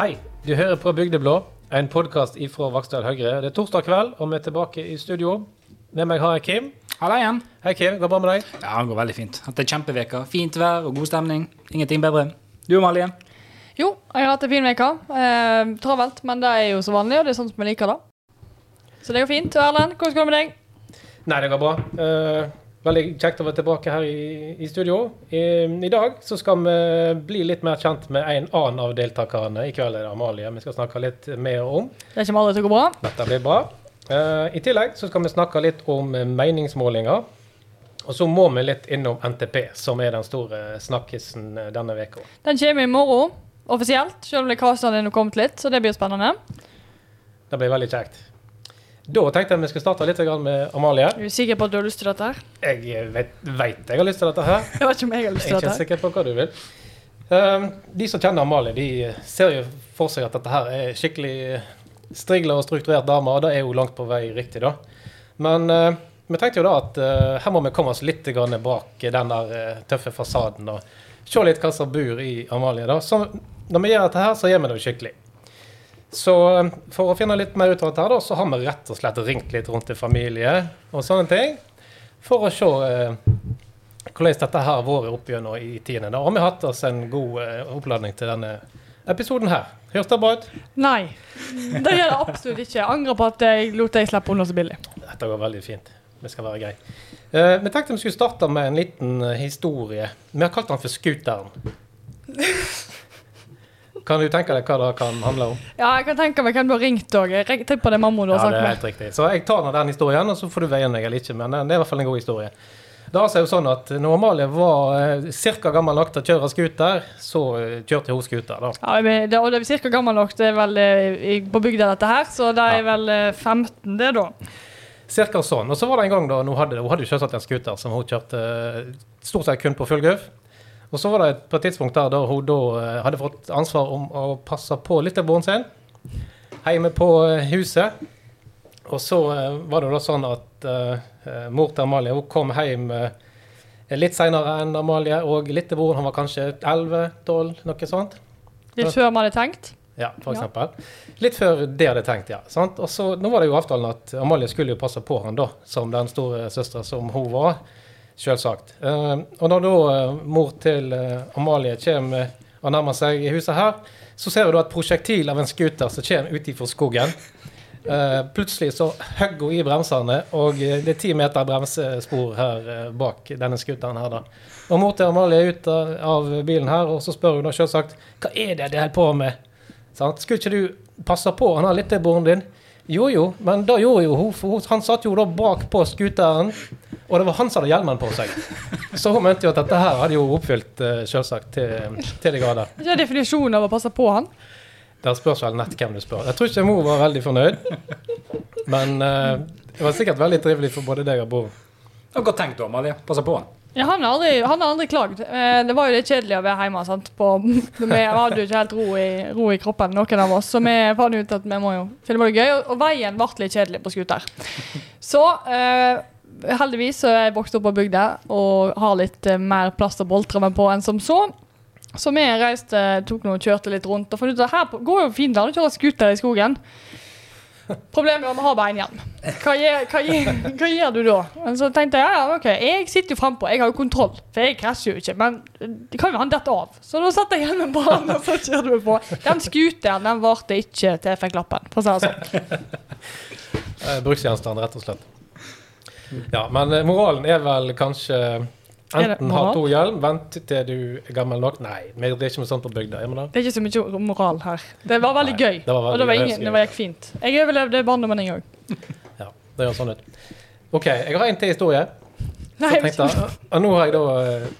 Hei, du hører på Bygdeblå, en podkast ifra Vaksdal Høyre. Det er torsdag kveld, og vi er tilbake i studio. Med meg har jeg Kim. Halla igjen. Hei, Kim. Går det bra med deg? Ja, det går veldig fint. Hatt er kjempeveke. Fint vær og god stemning. Ingenting bedre. Du Malien? Jo, jeg har hatt en fin uke. Eh, travelt, men det er jo så vanlig, og det er sånn som vi liker det. Så det går fint. Og Erlend, hvordan går det med deg? Nei, det går bra. Eh, veldig kjekt å være tilbake her i, i studio. I, I dag så skal vi bli litt mer kjent med en annen av deltakerne. I kveld er det Amalie vi skal snakke litt mer om. Det kommer alle til å gå bra. Dette blir bra. Uh, I tillegg så skal vi snakke litt om meningsmålinger. Og så må vi litt innom NTP, som er den store snakkisen eh, denne uka. Den kommer i morgen, offisielt, selv om det kaster den har kommet litt, så det blir spennende. Det blir veldig kjekt. Da tenkte jeg vi skulle starte litt med Amalie. Er du sikker på at du har lyst til dette her? Jeg vet, vet jeg har lyst til dette her. Jeg vet ikke om jeg har lyst til dette. Jeg er ikke sikker på hva du vil. Um, de som kjenner Amalie, de ser jo for seg at dette her er skikkelig strigla og strukturert dame, og det er jo langt på vei riktig, da. Men uh, vi tenkte jo da at uh, her må vi komme oss litt grann bak den der uh, tøffe fasaden og se litt hva som bor i Amalie. da. Så når vi gjør dette her, så gjør vi det jo skikkelig. Så um, for å finne litt mer ut av dette, her så har vi rett og slett ringt litt rundt til familie og sånne ting. For å se eh, hvordan dette her har vært opp gjennom i tidene. Da har vi hatt oss en god eh, oppladning til denne episoden her. Høres det bra ut? Nei, det gjør det absolutt ikke. Jeg angrer på at jeg lot deg slippe unna så billig. Dette går veldig fint. Det skal være greie. Eh, vi tenkte vi skulle starte med en liten historie. Vi har kalt den for Scooteren. Kan du tenke deg hva det kan handle om? Ja, jeg kan tenke meg hvem du har ringt òg. Tenk på det mamma du har Ja, det er med. helt riktig. Så jeg tar nå den historien, og så får du veie meg eller ikke. Men det er i hvert fall en god historie. Det er det jo sånn at når Amalie var eh, ca. gammel nok til å kjøre scooter, så eh, kjørte hun scooter. da. Ja, men det, og det er ca. gammel nok. Det er vel eh, på bygda, dette her, så det er vel eh, 15, det, da. Cirka sånn. Og så var det en gang da hun hadde, hun hadde selvsagt en scooter som hun kjørte eh, stort sett kun på full fullguff. Og så var det et, på et tidspunkt der da hun da eh, hadde fått ansvar om å passe på lillebroren sin hjemme på eh, huset. Og så eh, var det da sånn at eh, mor til Amalie hun kom hjem litt seinere enn Amalie, og lillebroren han var kanskje 11-12, noe sånt. Litt før vi hadde tenkt. Ja, for Ja. Litt før det hadde tenkt, ja. Sant? Og så, Nå var det jo avtalen at Amalie skulle jo passe på han da, som den store søstera som hun var. Selvsagt. Eh, og når da eh, mor til eh, Amalie kommer og nærmer seg huset her, så ser du et prosjektil av en scooter som kommer ut ifra skogen. Plutselig så hogger hun i bremsene, og det er ti meter bremsespor her bak denne scooteren her, da. Og mor til Amalie er ute av, bilen her, og så spør hun da selvsagt hva er det de holder på med? Sant? Skulle ikke du passe på han har lillebroren din? Jo jo, men da gjorde jo hun, for han satt jo da bak på scooteren, og det var han som hadde hjelmen på seg. Så hun mente jo at dette her hadde jo oppfylt uh, selvsagt til, til de grader. Det er definisjonen av å passe på han. Der spørs vel nett hvem du spør. Jeg tror ikke mor var veldig fornøyd, men uh, det var sikkert veldig trivelig for både deg og var Godt tenkt, du, Amalie. Passe på. Ja, han har aldri, han aldri klagd. Eh, det var jo litt kjedelig å være hjemme. sant? På, vi hadde jo ikke helt ro i, ro i kroppen, noen av oss. Så vi fant ut at vi må jo finne på det gøy. Og, og veien ble litt kjedelig på scooter. Så eh, heldigvis så er jeg vokst opp på bygda og har litt eh, mer plass å boltre meg på enn som så. Så vi reiste, tok noe, kjørte litt rundt og fant ut at her går jo fint an å kjøre scooter i skogen. Problemet er at vi har bare. Hva gjør, hva, hva gjør du da? Men så tenkte jeg ja, ok, jeg sitter jo frampå, jeg har jo kontroll. For jeg krasjer jo ikke. Men det kan jo han dette av. Så da satte jeg hjelmen på han, og så kjørte vi på. Den scooteren den varte ikke til jeg fikk lappen, for å si det sånn. Eh, bruksgjenstand, rett og slett. Ja, men eh, moralen er vel kanskje enten ha to hjelm, vent til du er gammel nok. Nei, vi driver ikke med sånt på bygda. Det? Det er ikke så mye moral her. Det var veldig Nei, gøy. det var veldig og det var, ingen, det var gikk fint. Jeg overlevde barndommen, jeg òg. Ja, det gjør sånn ut. OK, jeg har en til historie. Nei, jeg tenkte og nå har jeg da uh,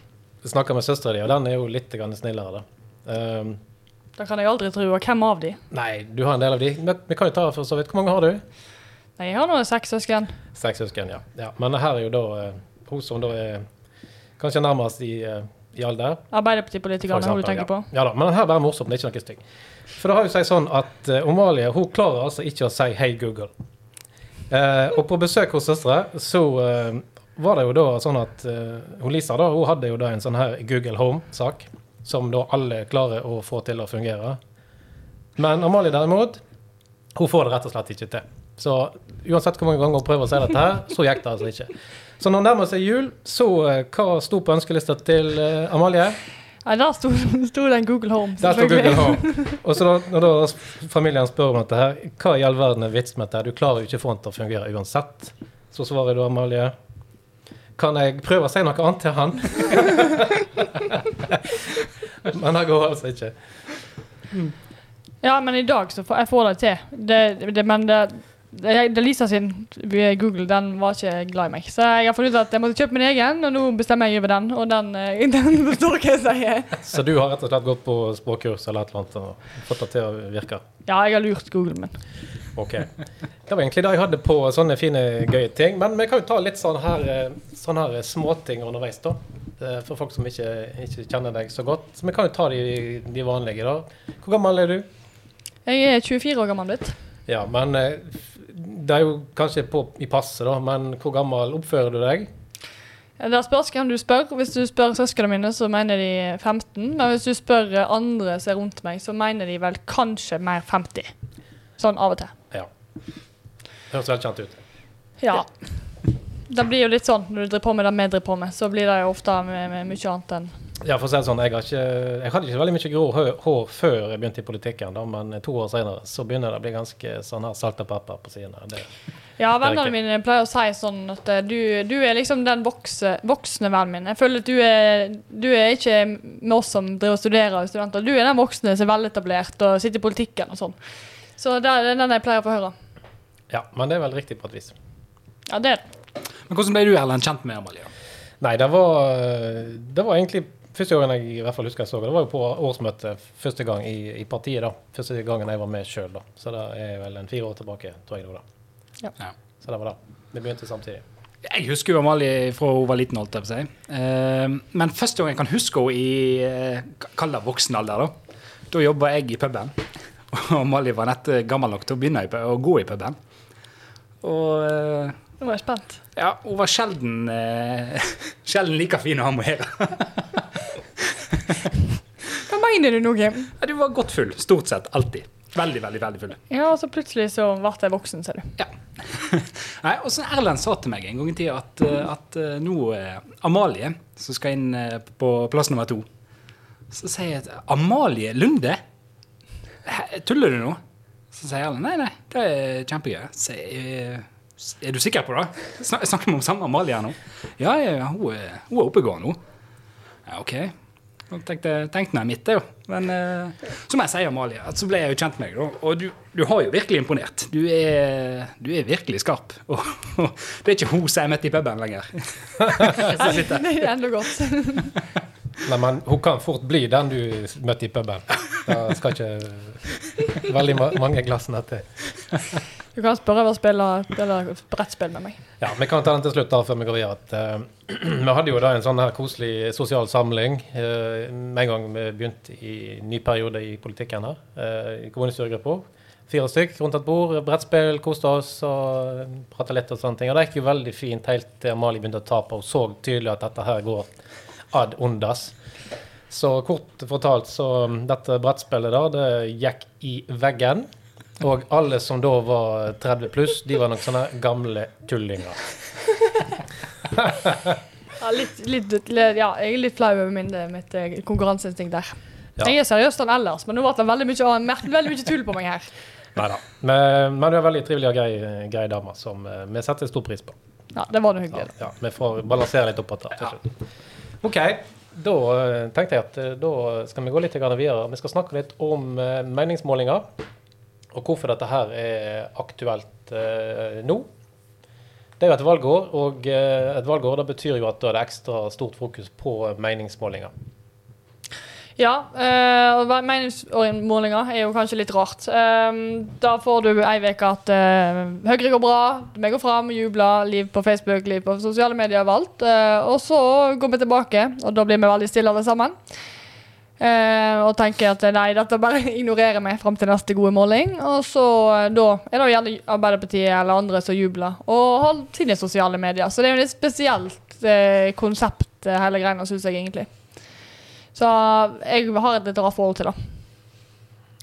snakka med søstera di, og den er jo litt snillere, da. Um, da kan jeg aldri tro. Hvem av de? nei, du har en del av de. Men vi kan jo ta for så vidt. Hvor mange har du? Jeg har nå seks søsken. Seks søsken, ja. ja. Men her er jo da eh, hun som da er kanskje nærmest i, eh, i alder. Arbeiderpartipolitikerne, eksempel, du tenker ja. på. Ja da, men her er bare morsom, det er ikke noe stygg. For det har jo seg sånn at uh, hun klarer altså ikke å si 'hei, Google'. Uh, og på besøk hos søstre så uh, var det jo da sånn at uh, hun Lisa da, hun hadde jo da en sånn her Google Home-sak, som da alle klarer å få til å fungere. Men Amalie derimot, hun får det rett og slett ikke til. Så uansett hvor mange ganger hun prøver å si dette her, så gikk det altså ikke. Så når det nærmer seg jul, så eh, hva sto på ønskelista til uh, Amalie? Nei, der sto, sto det en Google Home. Der sto Google. Home. Og så da, når da familien spør om dette her, hva i all verden er vitsen med dette? Du klarer jo ikke å få den til å fungere uansett. Så svarer du, Amalie, kan jeg prøve å si noe annet til han? Men det går altså ikke. Ja, men i dag så får jeg får det til. Det, det, men det Lisa sin via Google, den var ikke glad i meg. Så jeg har funnet ut at jeg måtte kjøpe min egen, og nå bestemmer jeg over den. Og den, eh, den forstår hva jeg sier. Så du har rett og slett gått på språkkurs eller et eller annet og fått det til å virke? Ja, jeg har lurt Google min. Ok. Det var egentlig det jeg hadde på sånne fine, gøye ting. Men vi kan jo ta litt sånn her, eh, sånn her småting underveis, da. Eh, For folk som ikke, ikke kjenner deg så godt. Så vi kan jo ta de, de vanlige, da. Hvor gammel er du? Jeg er 24 år gammel blitt. Ja, men eh, det er jo kanskje på, i passe, da. Men hvor gammel oppfører du deg? Det spørs hvem du spør. Hvis du spør søsknene mine, så mener de 15. Men hvis du spør andre som er rundt meg, så mener de vel kanskje mer 50. Sånn av og til. Ja. Høres velkjent ut. Ja. Det blir jo litt sånn når du driver på med det vi driver på med, så blir det jo ofte med, med mye annet enn Ja, for å si det sånn, jeg, har ikke, jeg hadde ikke veldig mye grå hår før jeg begynte i politikken, da, men to år senere så begynner det å bli ganske sånn her salt og pepper på sidene. Det, Ja, vennene mine pleier å si sånn at eh, du, du er liksom den vokse, voksne vennen min. Jeg føler at du er, du er ikke med oss som driver og studerer og studenter. Du er den voksne som er veletablert og sitter i politikken og sånn. Så det er den jeg pleier å få høre. ja, men det er vel riktig på et vis. Ja, det er det. Men hvordan ble du Erlend kjent med Amalie? Nei, det var, det var egentlig første gangen jeg i hvert fall husker jeg så det. Det var jo på årsmøtet første gang i, i partiet. da. Første gangen jeg var med sjøl, da. Så det er vel en fire år tilbake, tror jeg det var da. Ja. Så det var da. Vi begynte samtidig. Jeg husker jo Amalie fra hun var liten, holdt jeg på seg. Eh, men første gang jeg kan huske henne i eh, kall det voksen alder, da. Da jobba jeg i puben. Og Amalie var nett gammel nok til å begynne å gå i puben. Og eh, Nå var spent. ja, hun var sjelden eh, Sjelden like fin å ha med å gjøre. Hva mener du nå, Kim? Ja, Du var godt full. Stort sett. Alltid. Veldig, veldig veldig full. Ja, og så plutselig så ble jeg voksen, ser du. Ja. Nei, og så Erlend sa til meg en gang i tida at, eh, at eh, nå er Amalie, som skal inn eh, på plass nummer to Så sier jeg at Amalie Lunde? Tuller du nå? Så sier Erlend nei, nei, det er kjempegøy. Så er du sikker på det? Snakker vi om samme Amalie her nå? Ja, ja, ja, hun hun er oppegående, hun. Ja, OK. Tenkte tenkte jeg mitt, det, jo. Men eh, som jeg sier, Amalie, så ble jeg jo kjent med deg. Og du, du har jo virkelig imponert. Du er, du er virkelig skarp. Og, det er ikke hun som er midt i puben lenger. Nei. Det er enda godt. Nei, men hun kan fort bli den du møtte i puben. Det skal ikke veldig ma mange glassene til. Du kan spørre over spille, brettspill med meg. Ja, Vi kan ta den til slutt da, før vi går videre. At, eh, vi hadde jo da en sånn her koselig sosial samling eh, med en gang vi begynte i ny periode i politikken her. Uh, I kommunestyregruppa. Fire stykk rundt et bord, brettspill, koste oss og prata litt og sånne ting. Og det gikk jo veldig fint helt til Amalie begynte å ta på og så tydelig at dette her går ad undas. Så kort fortalt, så um, dette brettspillet da, det gikk i veggen. Og alle som da var 30 pluss, de var nok sånne gamle tullinger. Ja, litt, litt, ja, jeg er litt flau over min, mitt eh, konkurranseinstinkt der. Ja. Jeg er seriøs enn ellers, men nå ble det veldig mye, veldig mye tull på meg her. Neida. Men, men du er veldig trivelig og grei, grei dame som eh, vi setter stor pris på. Ja, det var noe hyggelig. ja, vi får balansere litt opp til slutt. OK. Da eh, tenkte jeg at eh, da skal vi gå litt videre. Vi skal snakke litt om eh, meningsmålinger. Og hvorfor dette her er aktuelt nå. Det er jo et valgår, og et valgår det betyr jo at da er det ekstra stort fokus på meningsmålinger. Ja, eh, og meningsmålinger er jo kanskje litt rart. Eh, da får du ei uke at eh, Høyre går bra, vi går fram, jubler, liv på Facebook, liv på sosiale medier overalt. Eh, og så går vi tilbake, og da blir vi veldig stille alle sammen. Og tenker at nei, dette bare ignorerer vi fram til neste gode måling. Og så da er det jo gjerne Arbeiderpartiet eller andre som jubler og holder sine sosiale medier. Så det er jo et spesielt konsept, hele greia, syns jeg egentlig. Så jeg har et litt rart forhold til det.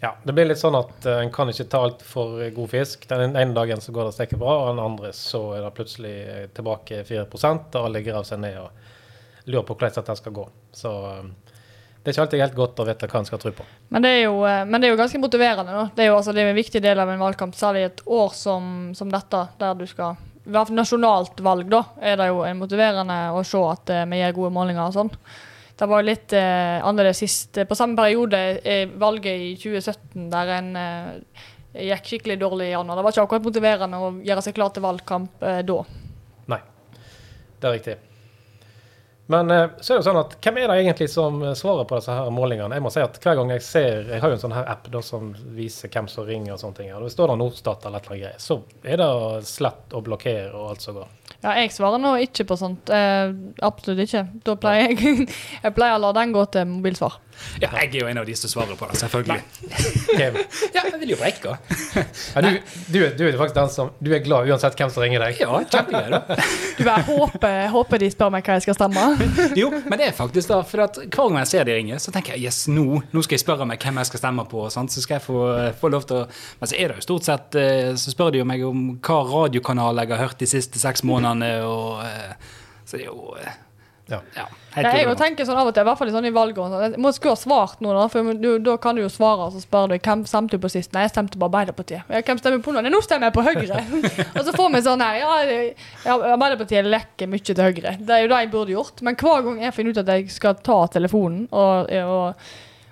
Ja, det blir litt sånn at eh, en kan ikke ta alt for god fisk. Den ene dagen så går det steike bra, og den andre så er det plutselig tilbake 4 og alle graver seg ned og lurer på hvordan dette skal gå. Så eh, det er ikke alltid helt godt å vite hva en skal tro på. Men det jo, eh, men det er jo ganske motiverende. Da. Det er jo altså, det er en viktig del av en valgkamp, særlig et år som, som dette, der du skal i hvert fall Nasjonalt valg, da, er det jo en motiverende å se at vi gir gode målinger og sånn. Det var litt eh, annerledes sist. På samme periode, eh, valget i 2017, der en eh, gikk skikkelig dårlig i januar. Det var ikke akkurat motiverende å gjøre seg klar til valgkamp eh, da. Nei, det er riktig. Men eh, så er det sånn at hvem er det egentlig som eh, svarer på disse her målingene? Jeg må si at Hver gang jeg ser Jeg har jo en sånn her app da, som viser hvem som ringer og sånne ting. Og det står det Nordstat eller et eller annet greier, så er det slett å blokkere og alt som går. Ja, jeg svarer nå ikke på sånt. Eh, absolutt ikke. Da pleier jeg, jeg pleier å la den gå til mobilsvar. Ja, jeg er jo en av de som svarer på det, selvfølgelig. Hvem? Ja, jeg vil jo brekke. Ja, du, du, du er faktisk den som Du er glad uansett hvem som ringer deg. Ja, kjempegøy, da. Du bare håper, håper de spør meg hva jeg skal stemme. Jo, men det er faktisk det. for at hver gang jeg ser de ringer, så tenker jeg yes, nå, nå skal jeg spørre meg hvem jeg skal stemme på, sant? så skal jeg få, få lov til å Men så er det jo stort sett eh, Så spør de jo meg om hva radiokanal jeg har hørt de siste seks månedene, og eh, Så det er jo eh, Ja. Ja, Ja, jeg tenker sånn av og til, i hvert fall i sånne valg og sånn. Jeg må skulle ha svart nå, for du, da kan du jo svare, og så spør du hvem stemte du på sist. Nei, jeg stemte på Arbeiderpartiet. Ja, hvem stemmer på nå? Nei, nå stemmer jeg på Høyre. og så får vi sånn her, ja, ja, Arbeiderpartiet lekker mye til Høyre. Det er jo det jeg burde gjort. Men hver gang jeg finner ut at jeg skal ta telefonen og, og,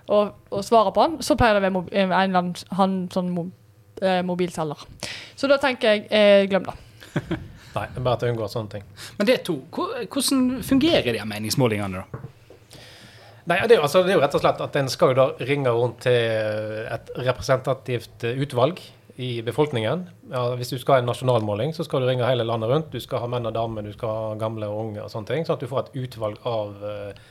og, og svare på den, så pleier det å være en eller annen han, sånn eh, mobilselger. Så da tenker jeg, eh, glem det. Nei, det er bare til å unngå sånne ting. Men det er to. Hvordan fungerer de meningsmålingene, da? Nei, det er, jo, altså, det er jo rett og slett at en skal jo da ringe rundt til et representativt eh, utvalg i befolkningen. Ja, hvis du skal ha en nasjonalmåling, så skal du ringe hele landet rundt. Du skal ha menn og damer, du skal ha gamle og unge og sånne ting. Sånn at du får et utvalg av eh,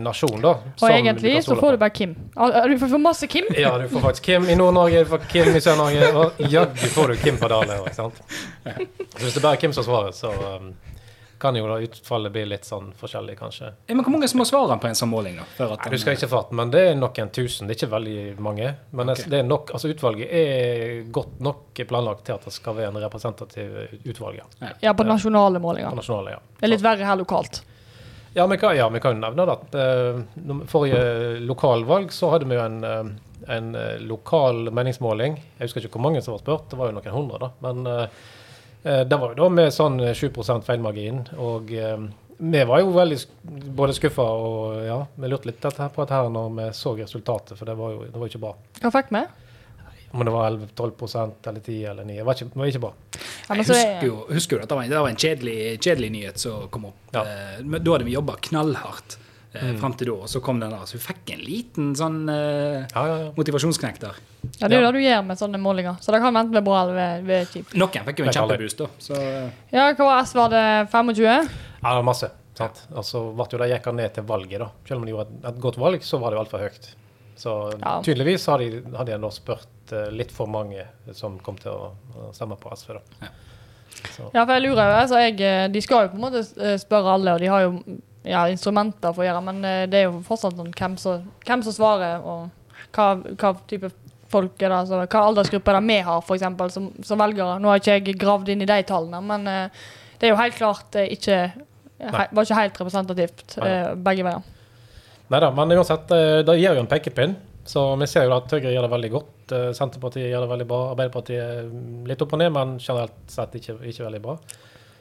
nasjon, da. Og egentlig så får du bare Kim. Du får masse Kim. Ja, du får faktisk Kim i Nord-Norge, du får Kim i Sør-Norge, og jaggu får du Kim på Dale òg, ikke sant. Så hvis det bare er Kim som svarer, så um, kan jo da utfallet bli litt sånn forskjellig, kanskje. Men Hvor mange som har svare på en sånn måling? da? Før at Nei, Du skal ikke fatte, men det er nok en tusen. Det er ikke veldig mange. Men okay. det er nok, altså utvalget er godt nok planlagt til at det skal være en representativ utvalg. Ja. Ja, på nasjonale På målinger. nasjonale, ja. Det er litt verre her lokalt. Ja, vi kan, ja, vi kan nevne det eh, forrige lokalvalg så hadde vi jo en, eh, en eh, lokal meningsmåling. Jeg husker ikke hvor mange som var spurt, det var jo noen hundre, da. Men det var jo da med sånn eh, 7 feilmargin. Og vi var jo veldig både skuffa og ja, vi lurte litt på dette her når vi så resultatet, for det var jo det var ikke bra. Hva fikk vi? Om det var 11-12 eller 10 eller 9, det var ikke, det var ikke bra. Jeg husker er, jo, husker jo at det var en, det var en kjedelig, kjedelig nyhet som kom opp. Ja. Eh, men da hadde vi jobba knallhardt eh, Mm. fram til da, og så kom den der. Så vi fikk en liten sånn eh, Ja, ja, ja. motivasjonsknekk der. ja, det er jo det du gjør med sånne målinger. Så det kan enten være bra eller være kjipt. Noen fikk jo en kjempeboost, da. Så eh, Ja, KS var det 25? Ja, det var masse. Sant? Og så ble jo det gikk han ned til valget, da. Selv om de gjorde et, et godt valg, så var det jo altfor høyt. Så Ja. tydeligvis har de, hadde de nå spurt eh, litt for mange som kom til å, stemme på SV, da. Ja. Så, Ja, for jeg lurer jo, altså jeg, eh, De skal jo på en måte eh, spørre alle, og de har jo ja, instrumenter for å gjøre men det er jo fortsatt sånn hvem som, hvem som svarer, og hva, hva type folk er det, altså, hva aldersgruppe er det vi har, for eksempel, som, som velgere. Nå har ikke jeg gravd inn i de tallene, men det er jo helt klart eh, ikke he, var ikke helt representativt Nei. eh, begge veier. Nei da, men uansett, eh, det gir jo en pekepinn. Så vi ser jo at Høyre gjør det veldig godt. eh, Senterpartiet gjør det veldig bra. Arbeiderpartiet mm, litt opp og ned, men generelt sett ikke, ikke veldig bra.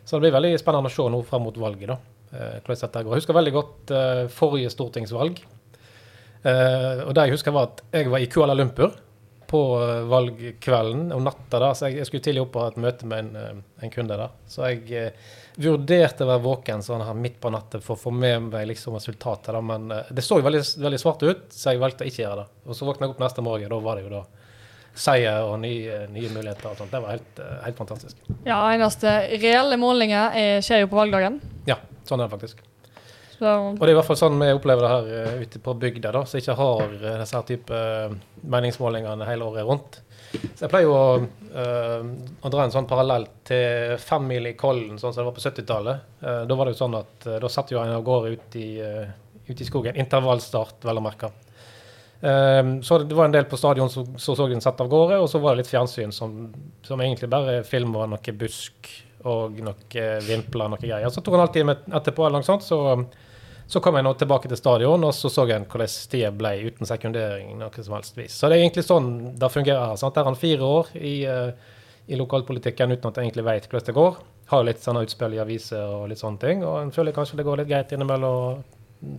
Så det blir veldig spennende å se nå frem mot valget, da. eh, Hvordan dette går. Jeg husker veldig godt eh, forrige stortingsvalg. Eh, og det jeg husker var at jeg var i Kuala Lumpur på eh, valgkvelden og natta da, så jeg, jeg skulle tidlig opp og ha et møte med en, eh, en kunde da. Så jeg eh, vurderte å være våken sånn her midt på natta for å få med meg liksom resultatet, da, men eh, det så jo veldig, veldig svart ut, så jeg valgte å ikke gjøre det. Og så våkna jeg opp neste morgen, da var det jo da seier og nye, nye muligheter og sånt. Det var helt, eh, helt fantastisk. Ja, eneste reelle målinger er, skjer jo på valgdagen. Ja, sånn er det faktisk. Så Og det er i hvert fall sånn vi opplever det her eh, ute på bygda, da, som ikke har eh, disse her type eh, meningsmålingene hele året rundt. Så jeg pleier jo å, eh, å dra en sånn parallell til femmil i Kollen, sånn som det var på 70-tallet. Uh, da var det jo sånn at uh, da satt jo en av gårde ut i, uh, ut i skogen. Intervallstart, vel å merke. Så det var en del på stadion som så, så den satt av gårde, og så var det litt fjernsyn som, som egentlig bare filma noe busk og noe vimpler noe greier. Så tok han alltid time etterpå, eller noe sånt, så, så kom jeg nå tilbake til stadion, og så så jeg hvordan tida ble uten sekundering. noe som helst vis. Så det er egentlig sånn det fungerer sant? Der er han fire år i, uh, i lokalpolitikken uten at jeg egentlig vet hvordan det går. Har litt sånne utspill i aviser og litt sånne ting, og en føler kanskje det går litt greit innimellom.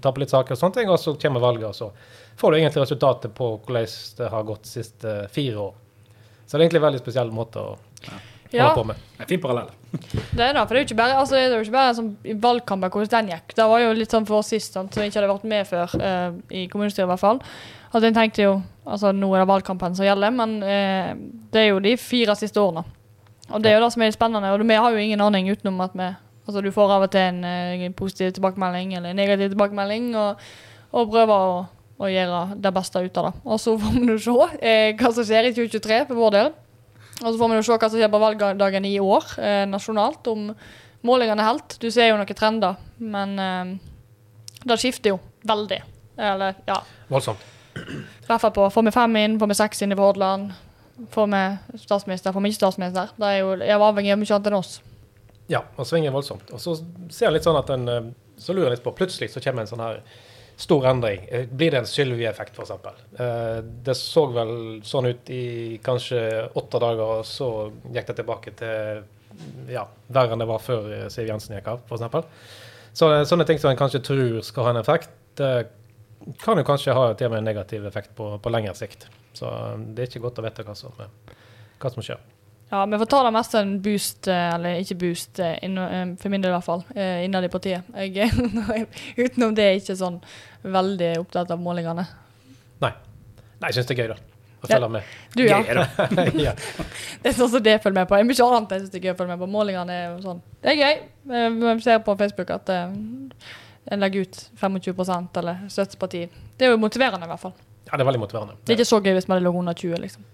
Ta på litt saker og sånne ting, og så kommer valget, og så får du egentlig resultatet på hvordan det har gått de siste fire år. Så det er egentlig en veldig spesiell måte å holde Ja, på med. En fin parallell. det er det. For det er jo ikke bare, altså, det er jo ikke bare sånn, i valgkampen hvordan den gikk. Det var jo litt sånn for oss sist, sant, som ikke hadde vært med før, eh, i kommunestyret i hvert fall. At en tenkte jo altså Nå er det valgkampen som gjelder, men eh, det er jo de fire siste årene. Og det er jo det som er litt spennende. Og vi har jo ingen aning utenom at vi Altså du får av og til en, en positiv tilbakemelding eller en negativ tilbakemelding, og, og prøver å, å gjøre det beste ut av det. Og så får vi nå se eh, hva som skjer i 2023 for vår del. Og så får vi jo se hva som skjer på valgdagen i år eh, nasjonalt, om målingene helt. Du ser jo noen trender, men eh, det skifter jo veldig. Eller ja, Voldsomt. i hvert fall på får vi fem inn, får vi seks inn i Hordaland. Får vi statsminister, får vi ikke statsminister. Det er jo jeg er avhengig av mye annet enn oss. Ja, og svinger voldsomt. Og så ser jeg litt sånn at den, eh, så lurer jeg litt på, plutselig så kommer en sånn her stor endring. Eh, Blir det en Sylvi-effekt, f.eks.? Eh, det så vel sånn ut i kanskje åtte dager, og så gikk det tilbake til ja, verre enn det var før eh, Siv Jensen gikk av, f.eks. Så sånne ting som en kanskje tror skal ha en effekt, kan jo kanskje ha til og med en negativ effekt på, på lengre sikt. Så det er ikke godt å vite hva som, hva som skjer. Ja, vi får ta det mest en boost, eh, eller ikke boost, eh, inno- eh, for min del i hvert fall, innad i partiet. Jeg, utenom det er jeg ikke sånn veldig opptatt av målingene. Nei, jeg syns det er gøy, da. Å Ja. følge med. Du, ja. Gøy, da. ja. Det er sånn som det følger med på. Det er mye annet jeg synes det er gøy å følge med på. Målingene er sånn. Det er gøy. Vi ser på Facebook at en legger ut 25% eller støtteparti. Det er jo motiverende i hvert fall. ja, det er veldig motiverende. Det er ikke så gøy hvis man lå under 20, liksom.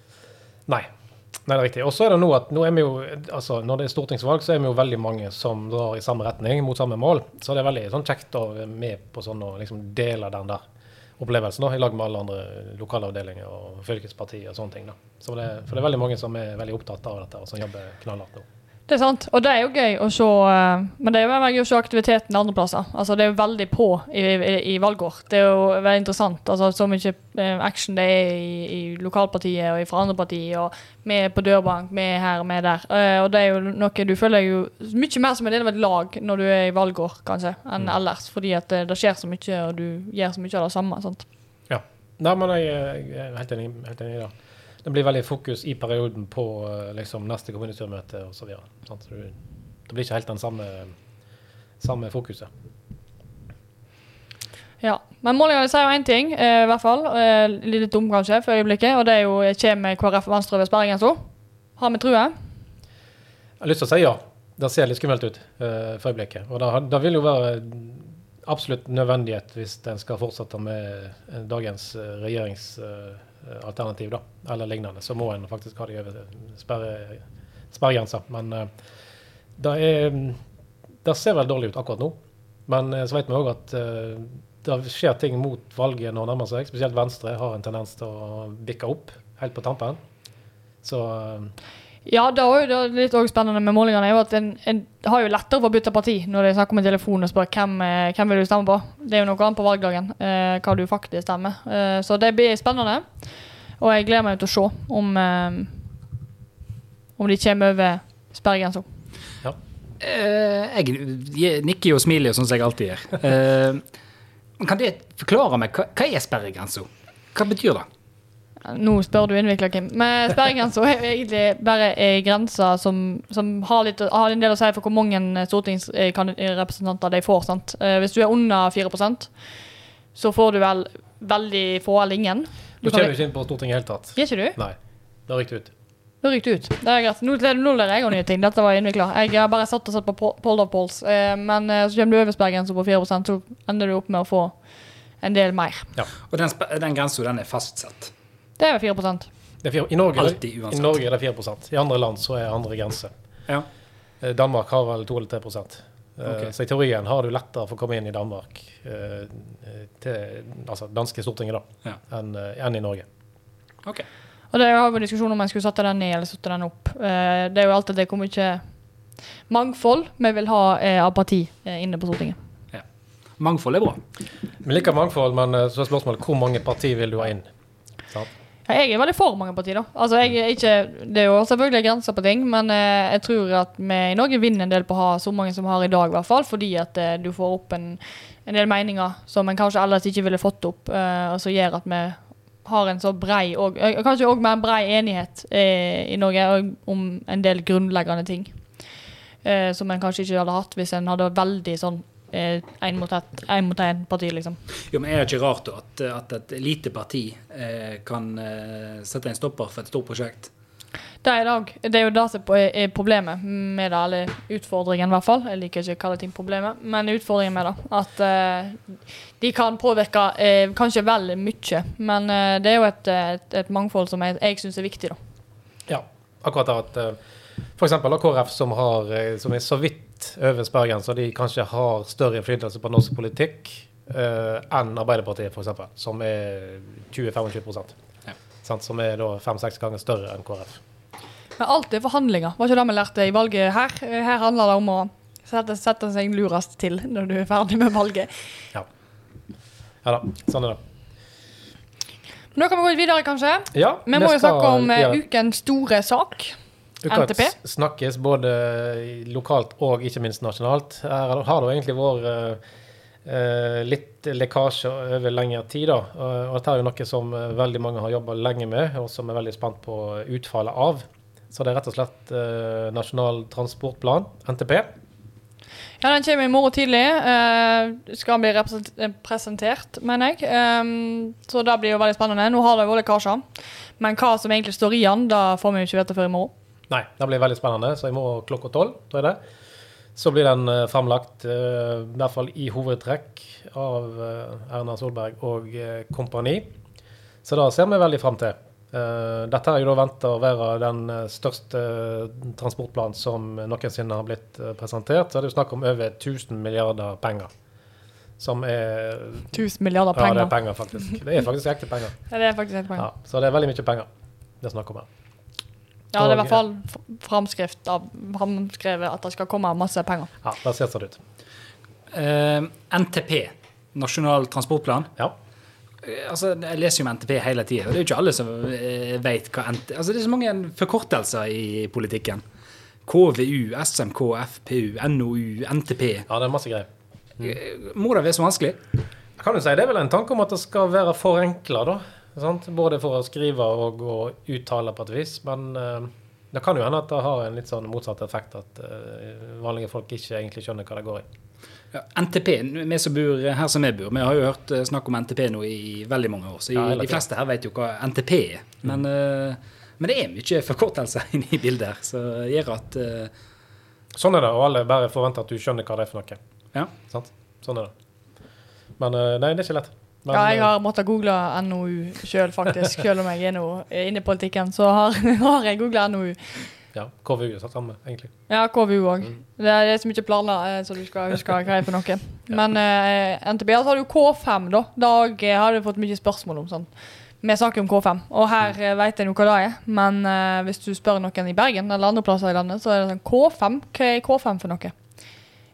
Nei. Nei, det er riktig. Og så er det nå at nå er vi jo, altså når det er stortingsvalg, så er vi jo veldig mange som drar i samme retning, mot samme mål. Så det er veldig sånn kjekt å være med på sånn og liksom dele den der opplevelsen da, i lag med alle andre lokalavdelinger og fylkespartier og sånne ting. da. Så det, for det er veldig mange som er veldig opptatt av dette, og som jobber knallhardt nå. Det er sant, og det er jo gøy å se eh, Men det er jo gøy å se aktiviteten andre plasser. Altså, det er jo veldig på i, i, i valgår. Det er jo veldig interessant. Altså, så mye eh, action det er i, i lokalpartiet og fra andre partier. Og vi er på dørbank, vi er her, og vi er der. Eh, og det er jo noe du føler jo mye mer som en del av et lag når du er i valgår, kanskje, enn Mm. ellers. Fordi at det, det skjer så mye, og du gjør så mye av det samme. Sant? Nei, men jeg, jeg er helt enig, helt enig i det. Det blir veldig fokus i perioden på eh, liksom, neste kommunestyremøte osv. Så du- det blir ikke helt den samme, samme fokuset. Ja, Men målingene sier jo én ting, eh, i hvert fall. Eh, litt dum kanskje for øyeblikket. Og det er jo kommer KrF og Venstre over sperregrensa. Har vi trua? Jeg har lyst til å si ja. Det ser litt skummelt ut eh, for øyeblikket. Og det, det vil jo være absolutt nødvendighet hvis en skal fortsette med eh, dagens eh, regjeringsalternativ, da, eller lignende. Så må en faktisk ha de over sperre, sperregrensa. Men eh, det, er, det ser vel dårlig ut akkurat nå. Men eh, så vet vi òg at eh, det skjer ting mot valget når det nærmer seg. Spesielt Venstre har en tendens til å bikke opp helt på tampen. Så eh, Ja, det er jo det er litt også spennende med målingene. er jo at en, en har jo lettere for å bytte parti når det er snakk om en telefonen og spør hvem, eh, hvem vil du stemme på. Det er jo noe annet på valgdagen eh, hva du faktisk stemmer. Eh, så det blir spennende. Og jeg gleder meg til å se om, eh, om de kommer over sperregrensa. Eh, jeg nikker jo og smiler, sånn som jeg alltid gjør. Eh, kan det forklare meg, hva, hva er sperregrensa? Hva betyr det? Nå spør du innvikla, Kim. Men sperregrensa er jo egentlig bare ei grense som, som har, litt, har en del å si for hvor mange stortingsrepresentanter de får. sant? Eh, Hvis du er under 4% så får du vel veldig få eller ingen. du du kommer jo ikke inn på Stortinget i det hele tatt. Gjør ikke du? Nei. Det har du ut. Da rykker du ut. Det er greit. Nå, nå lærer jeg òg nye ting. Dette var innvikla. Jeg har bare satt og sett på Pol- Poll of Polls. Eh, men eh, så kommer du over sperregrensa på 4% så ender du opp med å få en del mer. Ja. Og den, den grensa, den er fastsatt. Det er vel 4 Det er 4, i, Norge, Altid, I. Norge er det 4% I andre land så er andre grenser. Ja. Eh, Danmark har vel 2 eller 3 okay. Ok. Så i teorien har du lettere for å komme inn i Danmark, eh, til altså danske Stortinget, da, Ja. enn eh, enn i Norge. Ok. Og det har vært diskusjon om en skulle satt den ned eller satt den opp. Eh, det er jo alltid det hvor mye mangfold vi vil ha eh, av parti eh, inne på Stortinget. Mangfold er bra. Vi liker mangfold, men eh, så er spørsmålet hvor mange partier vil du ha inn? Sant? Jeg er veldig for mange partier, da. Altså, ikke, det er jo selvfølgelig grenser på ting, men eh, jeg tror at vi i Norge vinner en del på å ha så mange som vi har i dag, i hvert fall, fordi at eh, du får opp en, en del meninger som en kanskje ellers ikke ville fått opp, eh, og som gjør at vi har en så brei og eh, kanskje òg mer brei enighet eh, i Norge om en del grunnleggende ting. Eh, som en kanskje ikke hadde hatt hvis en hadde veldig sånn én mot én parti, liksom. Jo, men Er det ikke rart da at, at et lite parti eh, kan eh, sette en stopper for et stort prosjekt? Det er, det, dag. det er jo det som er problemet med det, eller utfordringen i hvert fall. Jeg liker ikke å kalle ting problemet, men utfordringen med det. At eh, de kan påvirke eh, kanskje vel mye, men eh, det er jo et, et, et mangfold som jeg, jeg syns er viktig, da. Ja, akkurat det at eh, da KrF som, har, eh, som er så vidt over sperregrensen, så de kanskje har større innflytelse på norsk politikk uh, enn Arbeiderpartiet, eksempel, som er 20-25 Ja. Sant, Som er da fem-seks ganger større enn KrF. Men alt er forhandlinger. Var ikke det vi lærte i valget her? Eh, Her handler det om å sette, sette seg lurest til når du er ferdig med valget. Ja ja da, sånn er det. Men da kan vi gå litt videre, kanskje. Ja, Vi må jo snakke om ja. ukens store sak. Uka NTP. snakkes både lokalt og ikke minst nasjonalt. Her har det egentlig vært eh, litt lekkasje over lengre tid. da, og dette er jo noe som eh, veldig mange har jobba lenge med, og som er veldig spent på utfallet av. Så det er rett og slett uh, Nasjonal transportplan, NTP. Ja, Den kommer i morgen tidlig. Uh, skal bli presentert, mener jeg. Um, så det blir jo veldig spennende. Nå har det vært lekkasjer. Men hva som egentlig står i den, da får vi jo ikke vite før i morgen. Nei, det blir veldig spennende. Så i morgen klokka tolv, tror jeg det. Så blir den fremlagt, framlagt, eh, i hvert fall i hovedtrekk, av eh, Erna Solberg og eh, kompani. Så da ser vi veldig fram til. Eh, dette er jo da venta å være den eh, største eh, transportplanen som noensinne har blitt eh, presentert. Så er det jo snakk om over 1000 milliarder penger. Som er 1000 milliarder Ja, det er penger, faktisk. Det er faktisk ekte penger. Ja, det er faktisk ekte penger. Ja, så det er veldig mye penger det er snakk om her. Ja, det er i hvert fall f- framskrift av framskrevet at det skal komme masse penger. Ja, det ser sånn ut. Uh, NTP, Nasjonal transportplan. Ja. Eh, Altså, Jeg leser jo om NTP hele tida, og det er jo ikke alle som eh, vet hva NTP Altså, Det er så mange forkortelser i politikken. KVU, SMK, FPU, NOU, NTP. ja, det er masse greier. Mm. Må det være så vanskelig? Kan du si, Det er vel en tanke om at det skal være forenkla, da. Sant? Både for å skrive og å uttale på et vis. Men uh, det kan jo hende at det har en litt sånn motsatt effekt, at uh, vanlige folk ikke egentlig skjønner hva det går i. Ja, NTP, vi som bor her som vi bor, vi har jo hørt eh, snakk om NTP nå i veldig mange år. Så Ja, de fleste her vet jo hva NTP er. Men, uh, men det er mye forkortelser inne i bildet her, så gjør at Sånn er det, og alle bare forventer at du skjønner hva det er for noe. Ja. Sånn er det. Men nei, det er ikke lett. Men, Ja, jeg eh, har måttet google NOU sjøl, faktisk. Selv om jeg er nå inne i politikken, så har, har jeg googla NOU. ja, KVU er satt samme, egentlig. Ja, KVU òg. Det er så mye planer, eh, så du skal huske hva er for noe. Men eh, NTB, så har du K5, da. Dag har du fått mye spørsmål om sånn. Vi snakker om K5, og her mm. vet jeg nå hva det er. Men eh, hvis du spør noen i Bergen eller andre plasser i landet, så er det sånn K5. Hva er K5 for noe?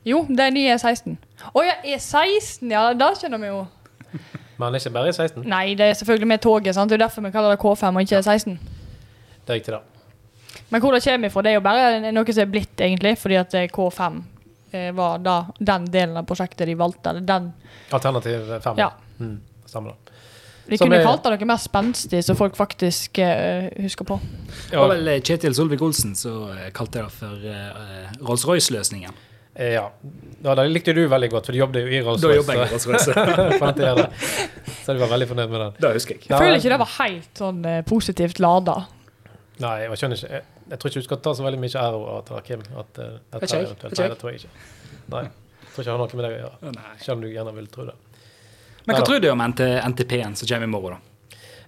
Jo, det er ny E16. Å ja, E16, ja. Det skjønner vi jo. Men ikke bare i 16. Nei, det er selvfølgelig med toget. sant? Det er jo derfor vi kaller det K5 og ikke E16. Det er riktig, da. Men hvor det kommer ifra, det er jo bare noe som er blitt, egentlig. Fordi at eh, K5 eh, var da den delen av prosjektet de valgte. Eller den Alternativ 5. Ja. Mm, stemmer det. De kunne er- kalt det noe mer spenstig, så folk faktisk uh, husker på. Det var vel Kjetil Solvik-Olsen som kalte det for uh, Rolls-Royce-løsningen. Eh, Ja. ja, det likte du veldig godt, for du jobbet jo i Rolls Da jobber jeg i Rolls-Royce. Så du var veldig fornøyd med den. Det husker jeg. Jeg føler ikke det var helt sånn eh, positivt lada. Nei, jeg skjønner ikke. Jeg, jeg tror ikke du skal ta så veldig mye ære av det Kim. At, uh, dette er eventuelt- Nei, det tror jeg ikke. Nei, jeg tror ikke det har noe med deg å gjøre. Selv om du gjerne vil tro det. Men hva tror du om NT NTP-en som kommer i morgen, da?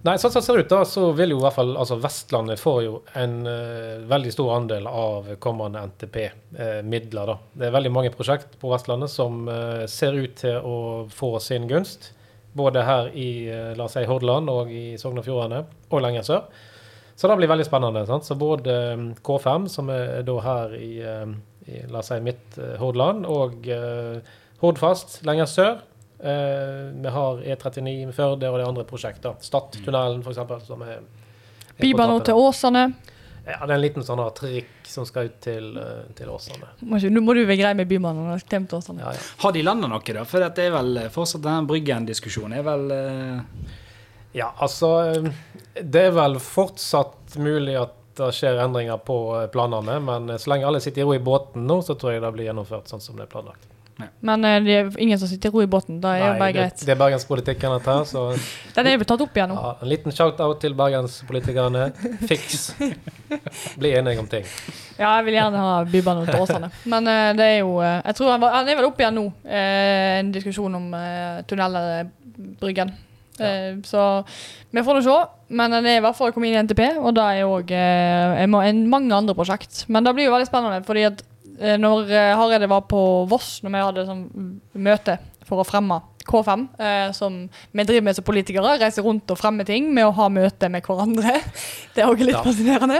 Nei, sånn som det ser ut, da, så vil jo i hvert fall altså Vestlandet får jo en uh, veldig stor andel av kommende NTP-midler. da. Det er veldig mange prosjekt på Vestlandet som uh, ser ut til å få sin gunst. Både her i eh, la oss si, Hordaland og i Sogn og Fjordane, og lenger sør. Så det blir veldig spennende. sant? Så både eh, K5, som er da her i, eh, i la oss si, midt eh, Hordaland, og eh, Hordfast lenger sør. Eh, vi har E39 med Førde og det andre prosjekter. Stadtunnelen, f.eks., som er, er på til Åsane. Ja, det er en liten sånn trikk som skal ut til, eh, til Åsane. Må ikke- Nå må du være grei med Bybanen. har glemt Åsane. Ja, ja. Har de landa noe, da? For det er vel fortsatt den Bryggen-diskusjonen er vel uh... ja, altså eh, Det er vel fortsatt mulig at det skjer endringer på eh, planene, men så lenge alle sitter i ro i båten nå, så tror jeg det blir gjennomført sånn som det er planlagt. Men eh, det er ingen som sitter i ro i båten. Det er jo bare greit. det er bergenspolitikken dette her, så Den er jo tatt opp igjen nå. ja, en liten shout-out til bergenspolitikerne. Fiks. Bli enige om ting. Ja, jeg vil gjerne ha Bybanen til Åsane. Men uh, det er jo uh, Jeg tror han, var, han er vel oppe igjen nå. uh, en diskusjon om uh, tunnelbryggen. Ja. så vi får nå se. Men det er i hvert fall kommet inn i NTP, og det er òg mange andre prosjekt. Men det blir jo veldig spennende, fordi at når eh, Hareide var på Voss, når vi hadde sånn møte for å fremme K5, eh, som vi driver med som politikere, reiser rundt og fremmer ting med å ha møte med hverandre. Det er òg litt Ja. fascinerende.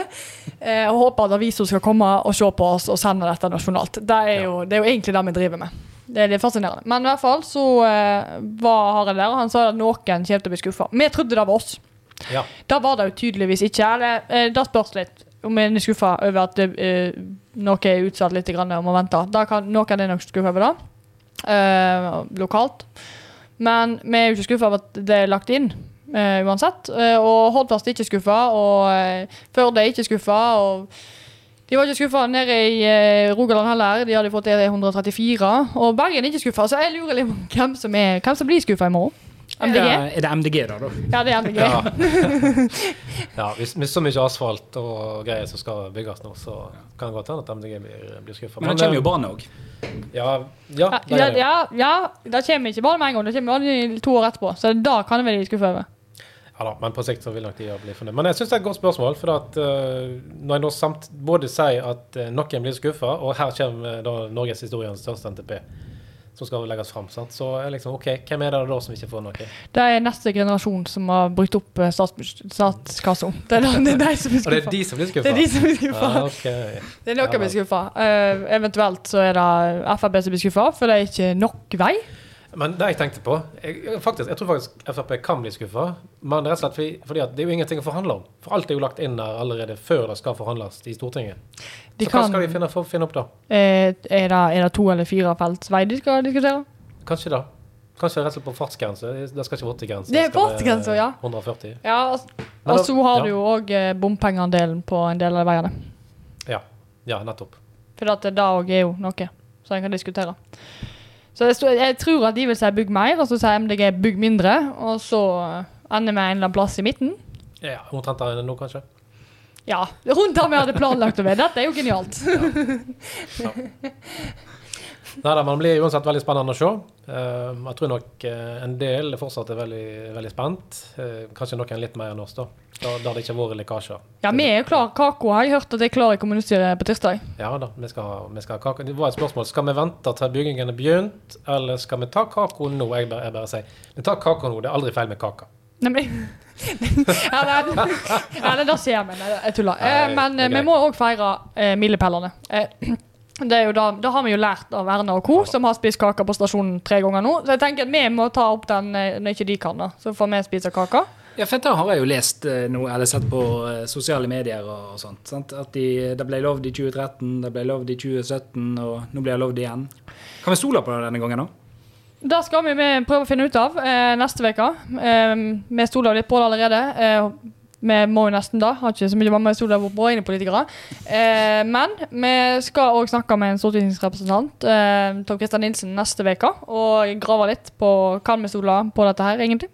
Eh, og håper at aviser skal komme og se på oss og sende dette nasjonalt. Det er jo, det er jo egentlig det vi driver med. Det er litt fascinerende. Men i hvert fall så eh, var Hareide der, og han sa at noen kommer til å bli skuffa. Vi trodde det var oss. Ja. Det var det jo tydeligvis ikke. Eller eh, det spørs litt om vi er skuffa over at eh, noe er utsatt litt og må vente. Da kan, noen er nok skuffa over det, eh, lokalt. Men vi er jo ikke skuffa over at det er lagt inn, eh, uansett. Eh, og Hordfast er ikke skuffa, og uh, Førde er ikke skuffa. De var ikke skuffa nede i eh, Rogaland heller. De hadde fått E134. Og Bergen er ikke skuffa, så jeg lurer litt på hvem som, er, hvem som blir skuffa i morgen. MDG? det, er det MDG, da? da? Ja, det er MDG. Ja. ja, hvis med så mye asfalt og greier som skal bygges nå, så kan det godt hende at MDG blir, blir skuffa. Men det kommer jo bane òg. Ja, ja, Ja, ja, ja, ja, det kommer ikke bare med en gang, det kommer bare to år etterpå. Så da kan vi bli skuffa over. Ja da, men på sikt så vil nok de bli fornøyd. Men jeg syns det er et godt spørsmål. For at uh, når jeg nå samt både sier at uh, noen blir skuffa, og her kommer uh, da norgeshistoriens største NTP som skal legges fram, så liksom OK, hvem er det da som ikke får noe? Det er neste generasjon som har brukt opp eh, statskassa. Det, de- det er de som blir skuffa. det er de som blir Det er de som blir skuffa. Ja, okay. Det er noen Ja, blir skuffa. Uh, eventuelt så er det Frp som blir skuffa, for det er ikke nok vei. Men det jeg tenkte på jeg, faktisk, jeg tror faktisk Frp kan bli skuffa. Men rett og slett fordi, fordi det er jo ingenting å forhandle om. For alt er jo lagt inn der allerede før det skal forhandles i Stortinget. De så hva skal de finne, finne opp da? eh, er, det, er det to eller fire felts vei de skal diskutere? Kanskje da? Kanskje rett og slett på fartsgrense. Det skal ikke 80-grense. Det er fartsgrense, ja. 140. Ja, og, så har ja. du jo òg eh, bompengeandelen på en del av veiene. Ja. ja, nettopp. For det òg er jo noe som en kan diskutere. Så jeg, stod, jeg tror at de vil si bygg mer, og så sier MDG bygg mindre. Og så eh, ender vi en eller annen plass i midten. Ja, Omtrent der nå, kanskje? Ja, rundt der vi hadde planlagt å være. Dette er jo genialt. Nei da, men det blir uansett veldig spennende å se. Eh, jeg tror nok eh, en del fortsatt er veldig, veldig spent. Eh, kanskje noen litt mer enn oss, da. Da, har det ikke har vært lekkasjer. Ja, vi er jo klar. Kako har jeg hørt at er klar i kommunestyret på tirsdag. Ja da, vi skal, vi skal ha kake. Det var et spørsmål. Skal vi vente til byggingen er begynt, eller skal vi ta kako nå? Jeg bare, jeg bare sier vi tar kako nå. Det er aldri feil med kaka. Nemlig. ja, det, ja, det, ser vi. Jeg tuller. Nei, men vi må òg feire eh, milepælene. Eh, da, da har vi jo lært av Erna og co., som har spist kake på stasjonen tre ganger nå. Så jeg tenker at vi må ta opp den eh, når ikke de kan, da. Så får vi spise kake. Ja, for dette har jeg jo lest noe, eller sett på eh, sosiale medier og, og sånt. Sant? At de, det ble lovd i 2013, det ble lovd i 2017, og nå blir det lovd igjen. Kan vi stole på det denne gangen, da? Det skal vi med- prøve å finne ut av eh, neste uke. Eh, vi stoler litt på det allerede. Eh, vi må jo nesten da. Har ikke så mye mamma stoler på våre egne politikere. Eh, men vi skal òg snakke med en stortingsrepresentant, eh, Tom Christian Nilsen, neste uke. Og grave litt på kan vi stole på dette her, egentlig.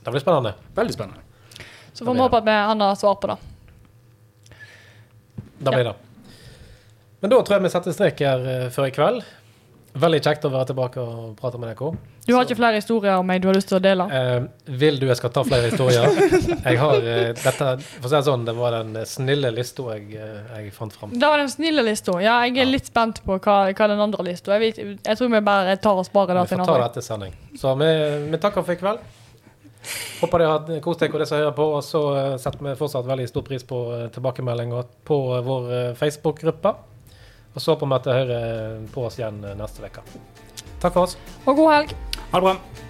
Det blir spennende. Veldig spennende. Så får vi håpe at vi, han har svar på det. Da blir det. Men da tror jeg vi setter strek her eh, før i kveld. Veldig kjekt å være tilbake og prate med dere. Du har Så- ikke flere historier om meg du har lyst til å dele? Eh, vil du jeg skal ta flere historier? Jeg har eh, dette, for å si det sånn, det var den snille lista jeg, eh, jeg fant fram. Det var den snille lista. Ja, jeg er Ja. litt spent på hva, hva den andre lista er. Jeg, jeg tror vi bare tar og sparer det Vi får ta det etter sending. Så vi, vi takker for i kveld. Håper dere har kost dere og det som hører på. Og så eh, setter vi fortsatt veldig stor pris på eh, tilbakemeldinger på vår Facebook-gruppe. Og så på dere hører på oss igjen eh, neste uke. Takk for oss. Og god helg. Ha det bra.